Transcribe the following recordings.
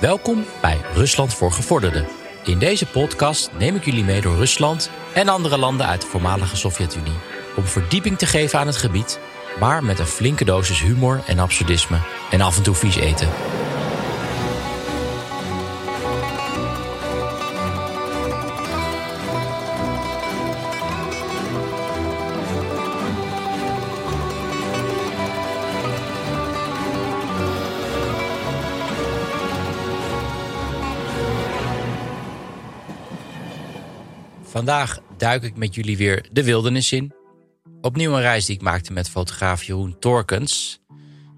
Welkom bij Rusland voor Gevorderden. In deze podcast neem ik jullie mee door Rusland en andere landen uit de voormalige Sovjet-Unie. Om verdieping te geven aan het gebied, maar met een flinke dosis humor en absurdisme. En af en toe vies eten. Vandaag duik ik met jullie weer de wildernis in. Opnieuw een reis die ik maakte met fotograaf Jeroen Torkens.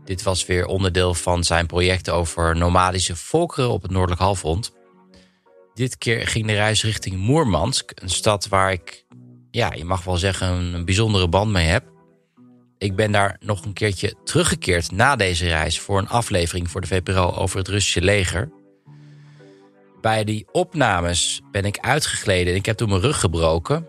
Dit was weer onderdeel van zijn project over nomadische volkeren op het Noordelijk Halfrond. Dit keer ging de reis richting Moermansk, een stad waar ik, ja, je mag wel zeggen, een bijzondere band mee heb. Ik ben daar nog een keertje teruggekeerd na deze reis voor een aflevering voor de VPRO over het Russische leger. Bij die opnames ben ik uitgegleden en ik heb toen mijn rug gebroken.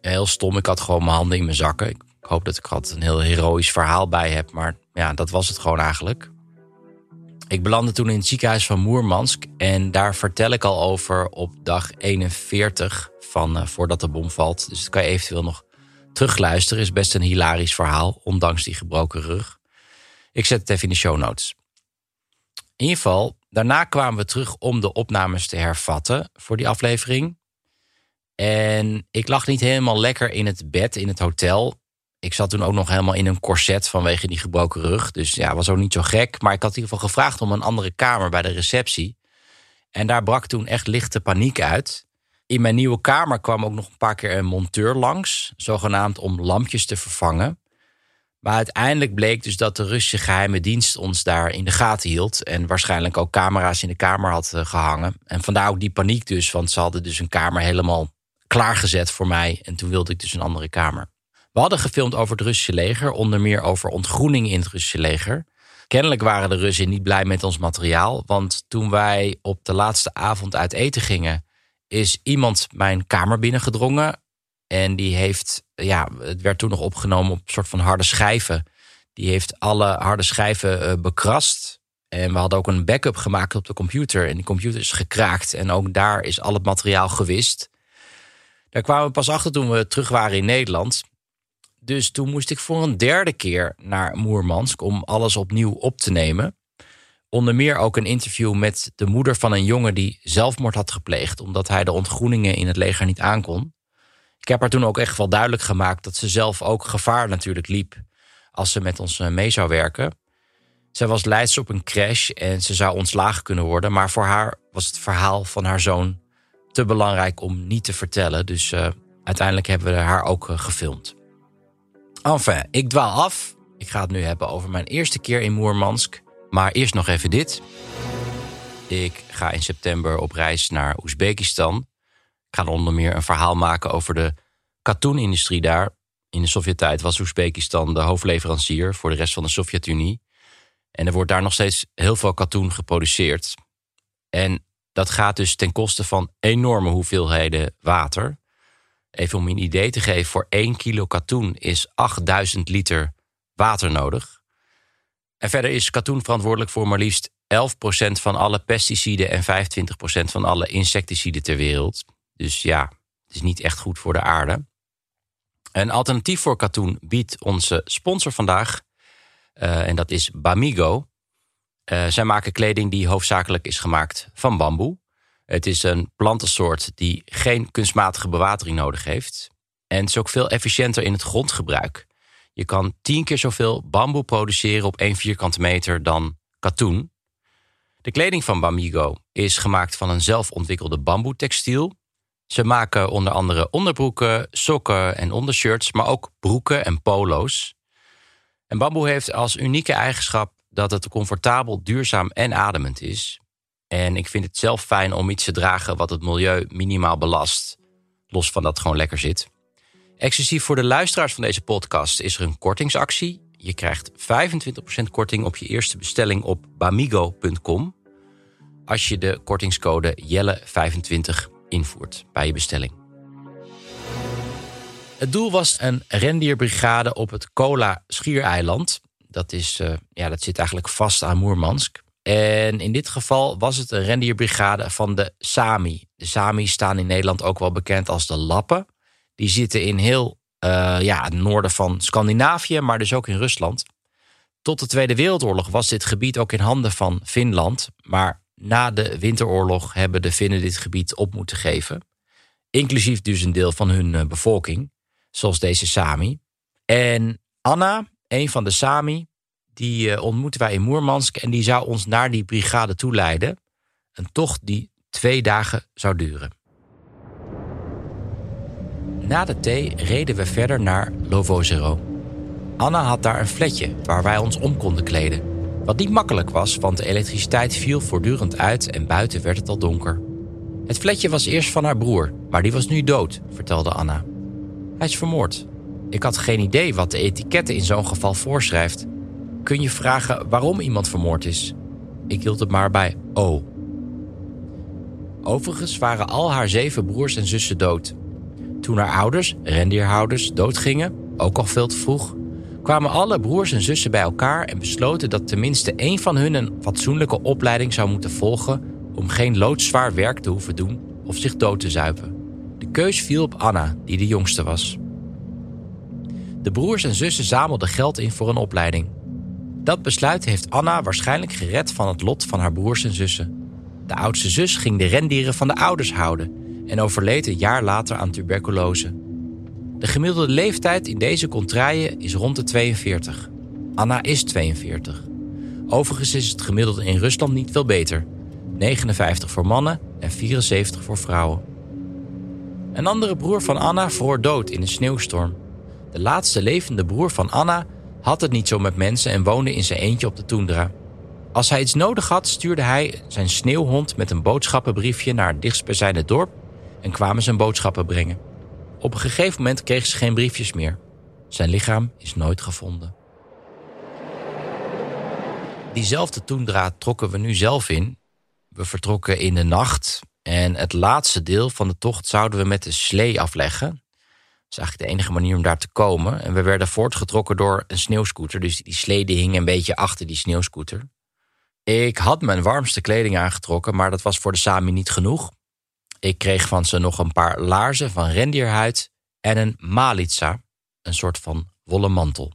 Heel stom, ik had gewoon mijn handen in mijn zakken. Ik hoop dat ik had een heel heroïsch verhaal bij heb, maar ja, dat was het gewoon eigenlijk. Ik belandde toen in het ziekenhuis van Moermansk en daar vertel ik al over op dag 41 van uh, voordat de bom valt. Dus dat kan je eventueel nog terugluisteren. Is best een hilarisch verhaal, ondanks die gebroken rug. Ik zet het even in de show notes. In ieder geval, daarna kwamen we terug om de opnames te hervatten voor die aflevering. En ik lag niet helemaal lekker in het bed in het hotel. Ik zat toen ook nog helemaal in een corset vanwege die gebroken rug. Dus ja, was ook niet zo gek. Maar ik had in ieder geval gevraagd om een andere kamer bij de receptie. En daar brak toen echt lichte paniek uit. In mijn nieuwe kamer kwam ook nog een paar keer een monteur langs. Zogenaamd om lampjes te vervangen. Maar uiteindelijk bleek dus dat de Russische geheime dienst ons daar in de gaten hield. En waarschijnlijk ook camera's in de kamer had eh, gehangen. En vandaar ook die paniek dus, want ze hadden dus een kamer helemaal klaargezet voor mij. En toen wilde ik dus een andere kamer. We hadden gefilmd over het Russische leger, onder meer over ontgroening in het Russische leger. Kennelijk waren de Russen niet blij met ons materiaal, want toen wij op de laatste avond uit eten gingen, is iemand mijn kamer binnengedrongen. En die heeft, ja, het werd toen nog opgenomen op een soort van harde schijven. Die heeft alle harde schijven uh, bekrast. En we hadden ook een backup gemaakt op de computer. En die computer is gekraakt. En ook daar is al het materiaal gewist. Daar kwamen we pas achter toen we terug waren in Nederland. Dus toen moest ik voor een derde keer naar Moermansk om alles opnieuw op te nemen. Onder meer ook een interview met de moeder van een jongen die zelfmoord had gepleegd, omdat hij de ontgroeningen in het leger niet aankon. Heb haar toen ook echt wel duidelijk gemaakt dat ze zelf ook gevaar natuurlijk liep als ze met ons eh, mee zou werken. Zij was leidster op een crash en ze zou ontslagen kunnen worden, maar voor haar was het verhaal van haar zoon te belangrijk om niet te vertellen. Dus uh, uiteindelijk hebben we haar ook uh, gefilmd. Enfin, ik dwaal af. Ik ga het nu hebben over mijn eerste keer in Moermansk. Maar eerst nog even dit. Ik ga in september op reis naar Oezbekistan. Ik ga onder meer een verhaal maken over de katoenindustrie daar. In de Sovjet-tijd was Oezbekistan de hoofdleverancier voor de rest van de Sovjet-Unie. En er wordt daar nog steeds heel veel katoen geproduceerd. En dat gaat dus ten koste van enorme hoeveelheden water. Even om je een idee te geven, voor 1 kilo katoen is 8000 liter water nodig. En verder is katoen verantwoordelijk voor maar liefst 11% van alle pesticiden en 25% van alle insecticiden ter wereld. Dus ja, het is niet echt goed voor de aarde. Een alternatief voor katoen biedt onze sponsor vandaag. Uh, en dat is Bamigo. Uh, zij maken kleding die hoofdzakelijk is gemaakt van bamboe. Het is een plantensoort die geen kunstmatige bewatering nodig heeft. En het is ook veel efficiënter in het grondgebruik. Je kan tien keer zoveel bamboe produceren op één vierkante meter dan katoen. De kleding van Bamigo is gemaakt van een zelfontwikkelde bamboetextiel. Ze maken onder andere onderbroeken, sokken en ondershirts, maar ook broeken en polo's. En bamboe heeft als unieke eigenschap dat het comfortabel, duurzaam en ademend is. En ik vind het zelf fijn om iets te dragen wat het milieu minimaal belast. Los van dat het gewoon lekker zit. Exclusief voor de luisteraars van deze podcast is er een kortingsactie. Je krijgt 25% korting op je eerste bestelling op bamigo.com. Als je de kortingscode Jelle25 invoert bij je bestelling. Het doel was een rendierbrigade op het Kola Schiereiland. Dat, is, uh, ja, dat zit eigenlijk vast aan Moermansk. En in dit geval was het een rendierbrigade van de Sami. De Sami staan in Nederland ook wel bekend als de Lappen. Die zitten in heel uh, ja, het noorden van Scandinavië, maar dus ook in Rusland. Tot de Tweede Wereldoorlog was dit gebied ook in handen van Finland. Maar na de Winteroorlog hebben de Finnen dit gebied op moeten geven. Inclusief dus een deel van hun eh, bevolking, zoals deze Sami. En Anna, een van de Sami, die uh, ontmoeten wij in Moermansk en die zou ons naar die brigade toeleiden. Een tocht die twee dagen zou duren. Na de thee reden we verder naar Lovozero. Anna had daar een fletje waar wij ons om konden kleden. Wat niet makkelijk was, want de elektriciteit viel voortdurend uit en buiten werd het al donker. Het fletje was eerst van haar broer, maar die was nu dood, vertelde Anna. Hij is vermoord. Ik had geen idee wat de etiketten in zo'n geval voorschrijft. Kun je vragen waarom iemand vermoord is? Ik hield het maar bij O. Overigens waren al haar zeven broers en zussen dood. Toen haar ouders, rendierhouders, doodgingen, ook al veel te vroeg, kwamen alle broers en zussen bij elkaar en besloten dat tenminste één van hun een fatsoenlijke opleiding zou moeten volgen om geen loodzwaar werk te hoeven doen of zich dood te zuipen. De keus viel op Anna, die de jongste was. De broers en zussen zamelden geld in voor een opleiding. Dat besluit heeft Anna waarschijnlijk gered van het lot van haar broers en zussen. De oudste zus ging de rendieren van de ouders houden en overleed een jaar later aan tuberculose. De gemiddelde leeftijd in deze contraien is rond de 42. Anna is 42. Overigens is het gemiddelde in Rusland niet veel beter. 59 voor mannen en 74 voor vrouwen. Een andere broer van Anna vroor dood in een sneeuwstorm. De laatste levende broer van Anna had het niet zo met mensen en woonde in zijn eentje op de toendra. Als hij iets nodig had, stuurde hij zijn sneeuwhond met een boodschappenbriefje naar het dichtstbijzijnde dorp en kwamen zijn boodschappen brengen. Op een gegeven moment kreeg ze geen briefjes meer. Zijn lichaam is nooit gevonden. Diezelfde toendra trokken we nu zelf in. We vertrokken in de nacht en het laatste deel van de tocht zouden we met de slee afleggen. Dat is eigenlijk de enige manier om daar te komen. En we werden voortgetrokken door een sneeuwscooter. Dus die slee hing een beetje achter die sneeuwscooter. Ik had mijn warmste kleding aangetrokken, maar dat was voor de Sami niet genoeg. Ik kreeg van ze nog een paar laarzen van rendierhuid en een malitsa, een soort van wollen mantel.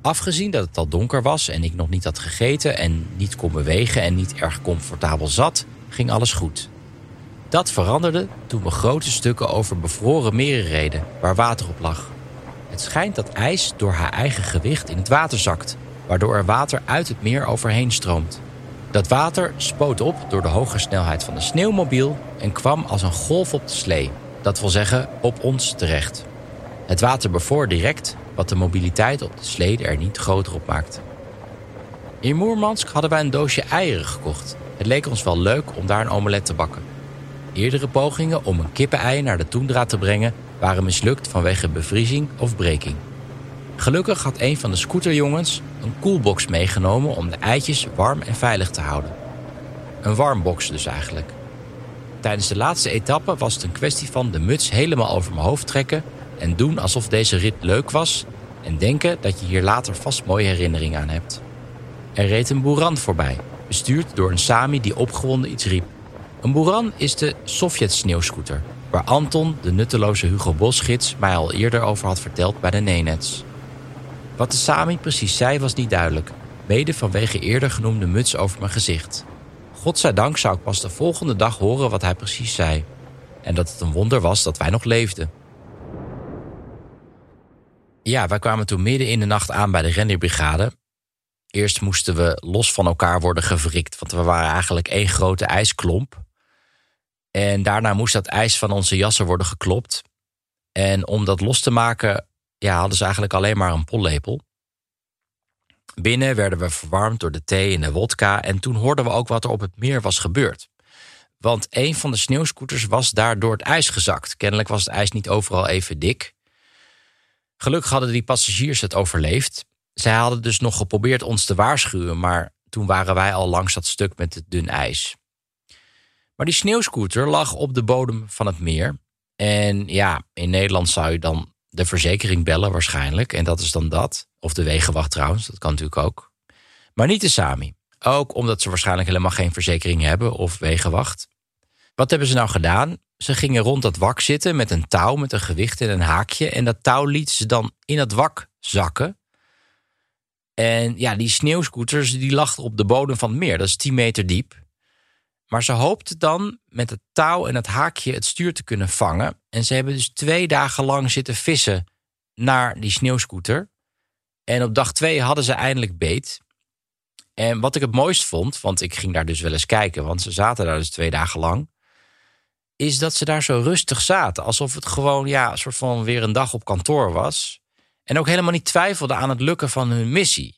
Afgezien dat het al donker was en ik nog niet had gegeten en niet kon bewegen en niet erg comfortabel zat, ging alles goed. Dat veranderde toen we grote stukken over bevroren meren reden waar water op lag. Het schijnt dat ijs door haar eigen gewicht in het water zakt, waardoor er water uit het meer overheen stroomt. Dat water spoot op door de hoge snelheid van de sneeuwmobiel en kwam als een golf op de slee. Dat wil zeggen op ons terecht. Het water bevoor direct, wat de mobiliteit op de slee er niet groter op maakte. In Moermansk hadden wij een doosje eieren gekocht. Het leek ons wel leuk om daar een omelet te bakken. Eerdere pogingen om een kippenei naar de toendra te brengen waren mislukt vanwege bevriezing of breking. Gelukkig had een van de scooterjongens een koelbox meegenomen om de eitjes warm en veilig te houden. Een warmbox dus eigenlijk. Tijdens de laatste etappe was het een kwestie van de muts helemaal over mijn hoofd trekken en doen alsof deze rit leuk was en denken dat je hier later vast mooie herinneringen aan hebt. Er reed een boeran voorbij, bestuurd door een Sami die opgewonden iets riep. Een boeran is de Sovjet-sneeuwscooter, waar Anton, de nutteloze Hugo Bos-gids, mij al eerder over had verteld bij de Nenets. Wat de Sami precies zei was niet duidelijk, mede vanwege eerder genoemde muts over mijn gezicht. Godzijdank zou ik pas de volgende dag horen wat hij precies zei. En dat het een wonder was dat wij nog leefden. Ja, wij kwamen toen midden in de nacht aan bij de renderbrigade. Eerst moesten we los van elkaar worden gewrikt, want we waren eigenlijk één grote ijsklomp. En daarna moest dat ijs van onze jassen worden geklopt. En om dat los te maken, ja, hadden ze eigenlijk alleen maar een pollepel. Binnen werden we verwarmd door de thee en de wodka. En toen hoorden we ook wat er op het meer was gebeurd. Want een van de sneeuwscooters was daar door het ijs gezakt. Kennelijk was het ijs niet overal even dik. Gelukkig hadden die passagiers het overleefd. Zij hadden dus nog geprobeerd ons te waarschuwen, maar toen waren wij al langs dat stuk met het dun ijs. Maar die sneeuwscooter lag op de bodem van het meer. En ja, in Nederland zou je dan de verzekering bellen waarschijnlijk. En dat is dan dat. Of de wegenwacht trouwens, dat kan natuurlijk ook. Maar niet de Sami. Ook omdat ze waarschijnlijk helemaal geen verzekering hebben of wegenwacht. Wat hebben ze nou gedaan? Ze gingen rond dat wak zitten met een touw met een gewicht en een haakje. En dat touw liet ze dan in dat wak zakken. En ja, die sneeuwscooters die lag op de bodem van het meer. Dat is 10 meter diep. Maar ze hoopten dan met het touw en het haakje het stuur te kunnen vangen. En ze hebben dus twee dagen lang zitten vissen naar die sneeuwscooter. En op dag twee hadden ze eindelijk beet. En wat ik het mooist vond, want ik ging daar dus wel eens kijken, want ze zaten daar dus twee dagen lang, is dat ze daar zo rustig zaten. Alsof het gewoon ja, een soort van weer een dag op kantoor was. En ook helemaal niet twijfelden aan het lukken van hun missie.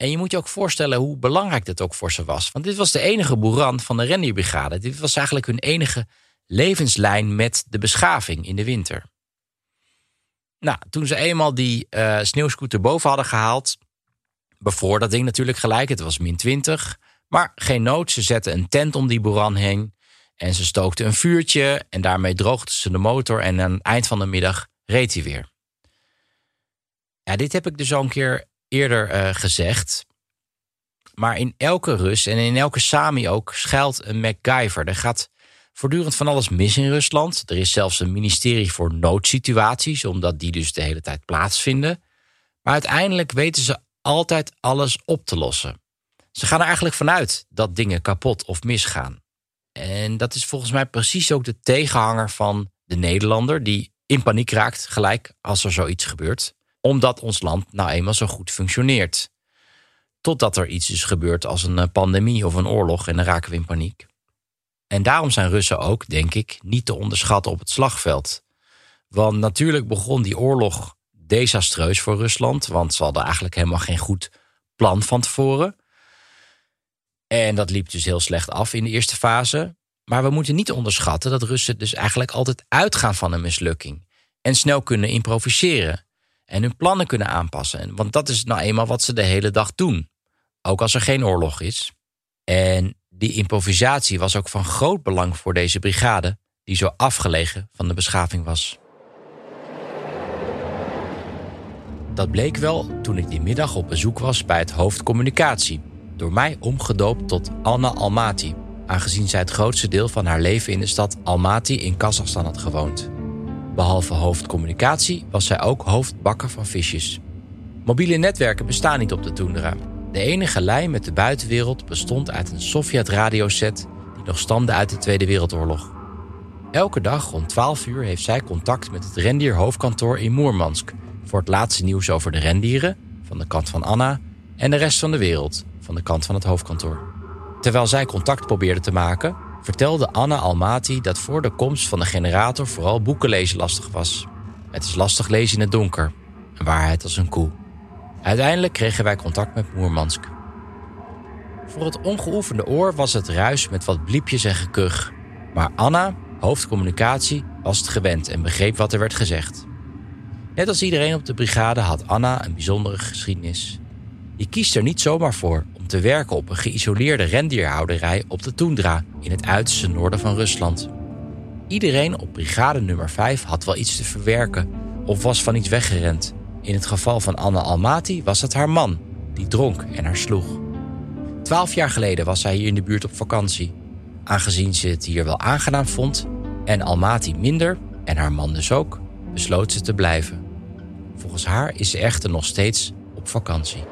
En je moet je ook voorstellen hoe belangrijk dit ook voor ze was. Want dit was de enige boeran van de rendierbrigade. Dit was eigenlijk hun enige levenslijn met de beschaving in de winter. Nou, toen ze eenmaal die uh, sneeuwscooter boven hadden gehaald, bevoor dat ding natuurlijk gelijk. Het was min 20. Maar geen nood, ze zetten een tent om die boeran heen. En ze stookten een vuurtje en daarmee droogden ze de motor. En aan het eind van de middag reed hij weer. Ja, dit heb ik dus al een keer eerder uh, gezegd. Maar in elke Rus en in elke Sami ook schuilt een MacGyver. Er gaat voortdurend van alles mis in Rusland. Er is zelfs een ministerie voor noodsituaties, omdat die dus de hele tijd plaatsvinden. Maar uiteindelijk weten ze altijd alles op te lossen. Ze gaan er eigenlijk vanuit dat dingen kapot of misgaan. En dat is volgens mij precies ook de tegenhanger van de Nederlander, die in paniek raakt gelijk als er zoiets gebeurt omdat ons land nou eenmaal zo goed functioneert. Totdat er iets is gebeurd als een eh, pandemie of een oorlog en dan raken we in paniek. En daarom zijn Russen ook, denk ik, niet te onderschatten op het slagveld. Want natuurlijk begon die oorlog desastreus voor Rusland, want ze hadden eigenlijk helemaal geen goed plan van tevoren. En dat liep dus heel slecht af in de eerste fase. Maar we moeten niet onderschatten dat Russen dus eigenlijk altijd uitgaan van een mislukking en snel kunnen improviseren en hun plannen kunnen aanpassen. Want dat is nou eenmaal wat ze de hele dag doen. Ook als er geen oorlog is. En die improvisatie was ook van groot belang voor deze brigade, die zo afgelegen van de beschaving was. Dat bleek wel toen ik die middag op bezoek was bij het hoofd communicatie, door mij omgedoopt tot Anna Almaty, aangezien zij het grootste deel van haar leven in de stad Almaty in Kazachstan had gewoond. Behalve hoofdcommunicatie was zij ook hoofdbakker van visjes. Mobiele netwerken bestaan niet op de Toendra. De enige lijn met de buitenwereld bestond uit een Sovjet-radioset die nog stamde uit de Tweede Wereldoorlog. Elke dag rond 12 uur heeft zij contact met het rendierhoofdkantoor in Moermansk voor het laatste nieuws over de rendieren van de kant van Anna en de rest van de wereld van de kant van het hoofdkantoor. Terwijl zij contact probeerde te maken, vertelde Anna Almaty dat voor de komst van de generator vooral boeken lezen lastig was. Het is lastig lezen in het donker, een waarheid als een koe. Uiteindelijk kregen wij contact met Moermansk. Voor het ongeoefende oor was het ruis met wat bliepjes en gekuch. Maar Anna, hoofdcommunicatie, was het gewend en begreep wat er werd gezegd. Net als iedereen op de brigade had Anna een bijzondere geschiedenis. Je kiest er niet zomaar voor te werken op een geïsoleerde rendierhouderij op de Toendra in het uiterste noorden van Rusland. Iedereen op brigade nummer 5 had wel iets te verwerken of was van iets weggerend. In het geval van Anna Almaty was het haar man, die dronk en haar sloeg. Twaalf jaar geleden was zij hier in de buurt op vakantie. Aangezien ze het hier wel aangenaam vond en Almaty minder, en haar man dus ook, besloot ze te blijven. Volgens haar is ze echter nog steeds op vakantie.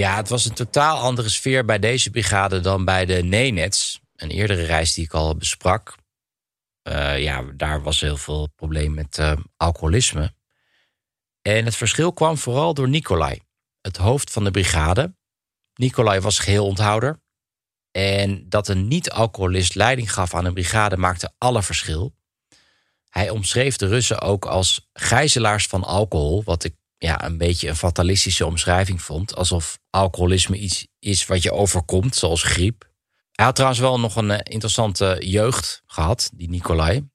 Ja, het was een totaal andere sfeer bij deze brigade dan bij de Nenets. Een eerdere reis die ik al besprak. Uh, ja, daar was heel veel probleem met uh, alcoholisme. En het verschil kwam vooral door Nicolai, het hoofd van de brigade. Nicolai was geheel onthouder. En dat een niet-alcoholist leiding gaf aan een brigade maakte alle verschil. Hij omschreef de Russen ook als gijzelaars van alcohol, wat ik ja, een beetje een fatalistische omschrijving vond. Alsof alcoholisme iets is wat je overkomt, zoals griep. Hij had trouwens wel nog een eh, interessante jeugd gehad, die Nicolai.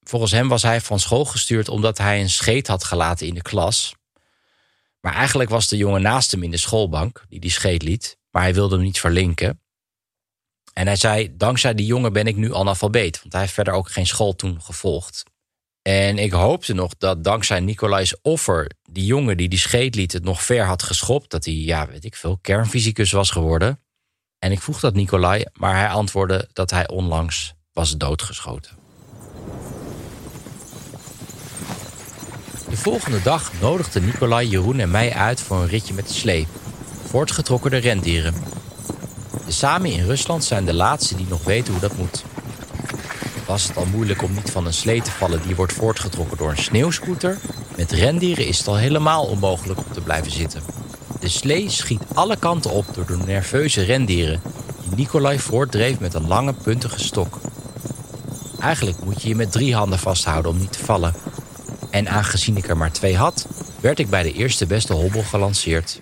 Volgens hem was hij van school gestuurd omdat hij een scheet had gelaten in de klas. Maar eigenlijk was de jongen naast hem in de schoolbank die die scheet liet, maar hij wilde hem niet verlinken. En hij zei: Dankzij die jongen ben ik nu analfabeet, want hij heeft verder ook geen school toen gevolgd. En ik hoopte nog dat dankzij Nicolai's offer, die jongen die die scheet liet, het nog ver had geschopt. Dat hij, ja, weet ik veel, kernfysicus was geworden. En ik vroeg dat Nicolai, maar hij antwoordde dat hij onlangs was doodgeschoten. De volgende dag nodigde Nicolai Jeroen en mij uit voor een ritje met de slee. Voortgetrokken de rendieren. De Sami in Rusland zijn de laatste die nog weten hoe dat moet. Was het al moeilijk om niet van een slee te vallen die wordt voortgetrokken door een sneeuwscooter? Met rendieren is het al helemaal onmogelijk om te blijven zitten. De slee schiet alle kanten op door de nerveuze rendieren die Nikolai voortdreef met een lange puntige stok. Eigenlijk moet je je met drie handen vasthouden om niet te vallen. En aangezien ik er maar twee had, werd ik bij de eerste beste hobbel gelanceerd.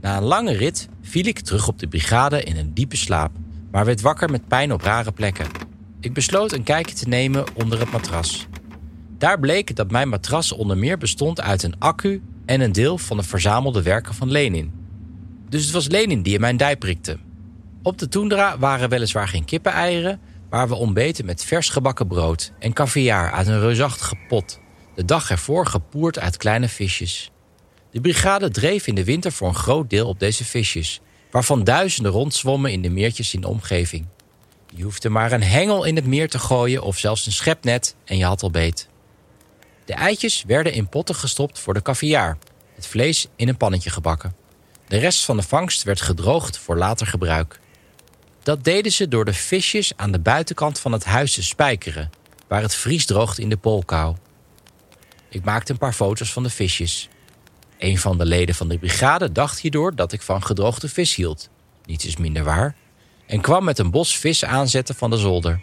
Na een lange rit viel ik terug op de brigade in een diepe slaap, maar werd wakker met pijn op rare plekken. Ik besloot een kijkje te nemen onder het matras. Daar bleek dat mijn matras onder meer bestond uit een accu en een deel van de verzamelde werken van Lenin. Dus het was Lenin die in mijn dij prikte. Op de toendra waren weliswaar geen kippeneieren, maar we ontbeten met vers gebakken brood en caviar uit een reusachtige pot, de dag ervoor gepoerd uit kleine visjes. De brigade dreef in de winter voor een groot deel op deze visjes, waarvan duizenden rondzwommen in de meertjes in de omgeving. Je hoefde maar een hengel in het meer te gooien of zelfs een schepnet en je had al beet. De eitjes werden in potten gestopt voor de caviar, het vlees in een pannetje gebakken. De rest van de vangst werd gedroogd voor later gebruik. Dat deden ze door de visjes aan de buitenkant van het huis te spijkeren, waar het vries droogt in de poolkou. Ik maakte een paar foto's van de visjes. Een van de leden van de brigade dacht hierdoor dat ik van gedroogde vis hield. Niets is minder waar. En kwam met een bos vis aanzetten van de zolder.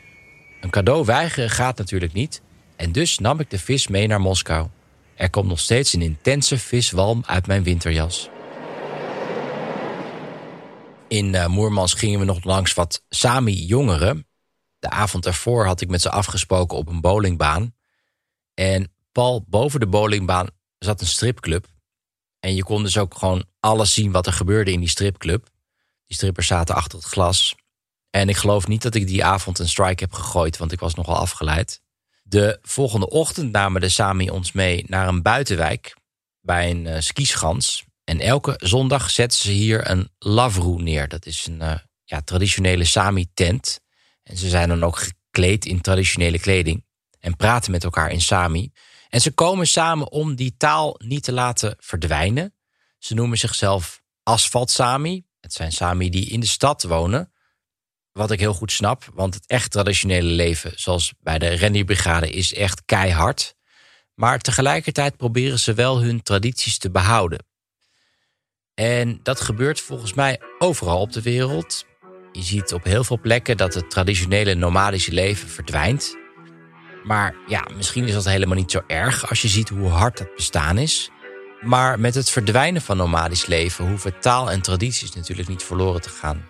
Een cadeau weigeren gaat natuurlijk niet. En dus nam ik de vis mee naar Moskou. Er komt nog steeds een intense viswalm uit mijn winterjas. In uh, Moermans gingen we nog langs wat Sami-jongeren. De avond ervoor had ik met ze afgesproken op een bowlingbaan. En pal boven de bowlingbaan zat een stripclub. En je kon dus ook gewoon alles zien wat er gebeurde in die stripclub. Die strippers zaten achter het glas. En ik geloof niet dat ik die avond een strike heb gegooid, want ik was nogal afgeleid. De volgende ochtend namen de Sami ons mee naar een buitenwijk bij een uh. En elke zondag zetten ze hier een lavroe neer. Dat is een uh, ja, traditionele Sami-tent. En ze zijn dan ook gekleed in traditionele kleding. En praten met elkaar in Sami. En ze komen samen om die taal niet te laten verdwijnen. Ze noemen zichzelf Asfalt Sami. Het zijn Sami die in de stad wonen. Wat ik heel goed snap, want het echt traditionele leven, zoals bij de rendierbrigade, is echt keihard. Maar tegelijkertijd proberen ze wel hun tradities te behouden. En dat gebeurt volgens mij overal op de wereld. Je ziet op heel veel plekken dat het traditionele nomadische leven verdwijnt. Maar ja, misschien is dat helemaal niet zo erg als je ziet hoe hard dat bestaan is. Maar met het verdwijnen van nomadisch leven hoeven taal en tradities natuurlijk niet verloren te gaan.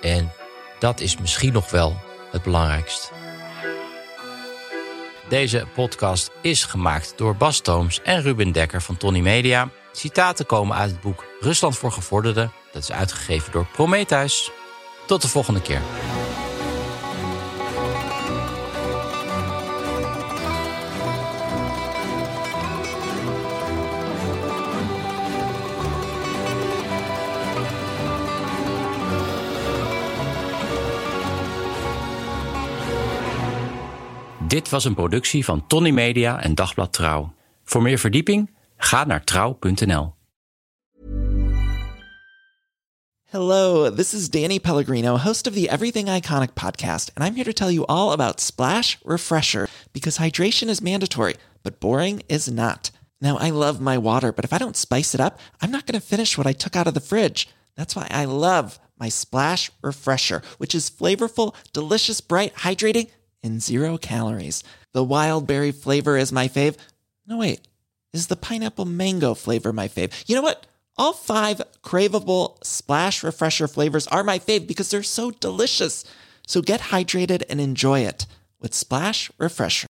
En dat is misschien nog wel het belangrijkst. Deze podcast is gemaakt door Bas Tooms en Ruben Dekker van Tony Media. Citaten komen uit het boek Rusland voor Gevorderden. Dat is uitgegeven door Prometheus. Tot de volgende keer. Dit was een productie van Tony Media en Dagblad Trouw. Voor meer verdieping ga naar trouw.nl. Hello, this is Danny Pellegrino, host of the Everything Iconic podcast, and I'm here to tell you all about Splash Refresher because hydration is mandatory, but boring is not. Now, I love my water, but if I don't spice it up, I'm not going to finish what I took out of the fridge. That's why I love my Splash Refresher, which is flavorful, delicious, bright, hydrating, and zero calories. The wild berry flavor is my fave. No, wait, is the pineapple mango flavor my fave? You know what? All five craveable Splash Refresher flavors are my fave because they're so delicious. So get hydrated and enjoy it with Splash Refresher.